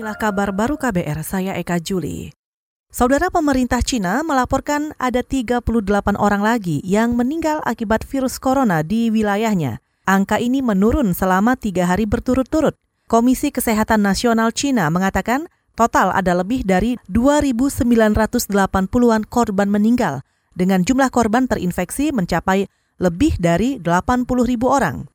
Inilah kabar baru KBR, saya Eka Juli. Saudara pemerintah Cina melaporkan ada 38 orang lagi yang meninggal akibat virus corona di wilayahnya. Angka ini menurun selama tiga hari berturut-turut. Komisi Kesehatan Nasional Cina mengatakan total ada lebih dari 2.980-an korban meninggal, dengan jumlah korban terinfeksi mencapai lebih dari 80 ribu orang.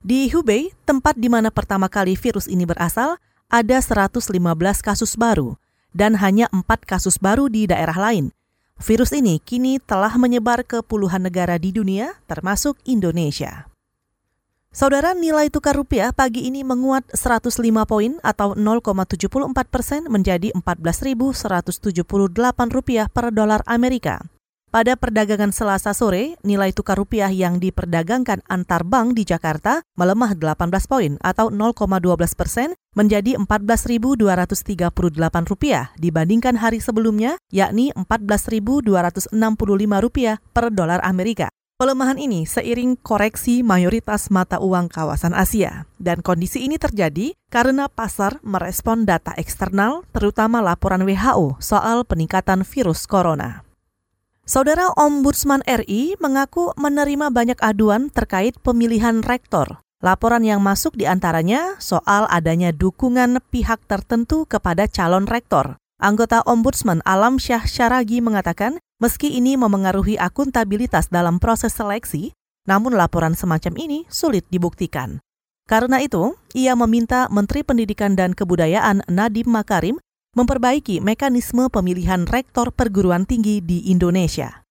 Di Hubei, tempat di mana pertama kali virus ini berasal, ada 115 kasus baru dan hanya 4 kasus baru di daerah lain. Virus ini kini telah menyebar ke puluhan negara di dunia, termasuk Indonesia. Saudara nilai tukar rupiah pagi ini menguat 105 poin atau 0,74 persen menjadi 14.178 rupiah per dolar Amerika. Pada perdagangan Selasa sore, nilai tukar rupiah yang diperdagangkan antar bank di Jakarta melemah 18 poin atau 0,12 persen menjadi 14.238 rupiah dibandingkan hari sebelumnya, yakni 14.265 rupiah per dolar Amerika. Pelemahan ini seiring koreksi mayoritas mata uang kawasan Asia. Dan kondisi ini terjadi karena pasar merespon data eksternal, terutama laporan WHO soal peningkatan virus corona. Saudara Ombudsman RI mengaku menerima banyak aduan terkait pemilihan rektor. Laporan yang masuk di antaranya soal adanya dukungan pihak tertentu kepada calon rektor. Anggota Ombudsman Alam Syah Syaragi mengatakan, meski ini memengaruhi akuntabilitas dalam proses seleksi, namun laporan semacam ini sulit dibuktikan. Karena itu, ia meminta Menteri Pendidikan dan Kebudayaan Nadiem Makarim memperbaiki mekanisme pemilihan rektor perguruan tinggi di Indonesia.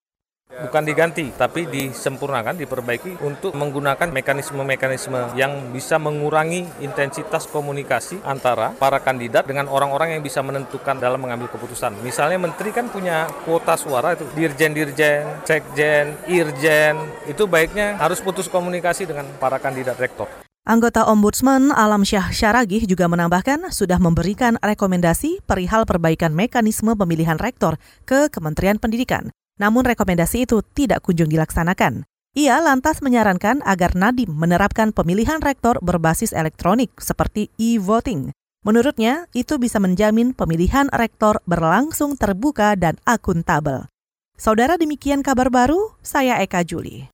Bukan diganti, tapi disempurnakan, diperbaiki untuk menggunakan mekanisme-mekanisme yang bisa mengurangi intensitas komunikasi antara para kandidat dengan orang-orang yang bisa menentukan dalam mengambil keputusan. Misalnya menteri kan punya kuota suara itu, dirjen-dirjen, sekjen, irjen, itu baiknya harus putus komunikasi dengan para kandidat rektor. Anggota Ombudsman Alam Syah Syaragih juga menambahkan sudah memberikan rekomendasi perihal perbaikan mekanisme pemilihan rektor ke Kementerian Pendidikan. Namun rekomendasi itu tidak kunjung dilaksanakan. Ia lantas menyarankan agar Nadim menerapkan pemilihan rektor berbasis elektronik seperti e-voting. Menurutnya, itu bisa menjamin pemilihan rektor berlangsung terbuka dan akuntabel. Saudara demikian kabar baru, saya Eka Juli.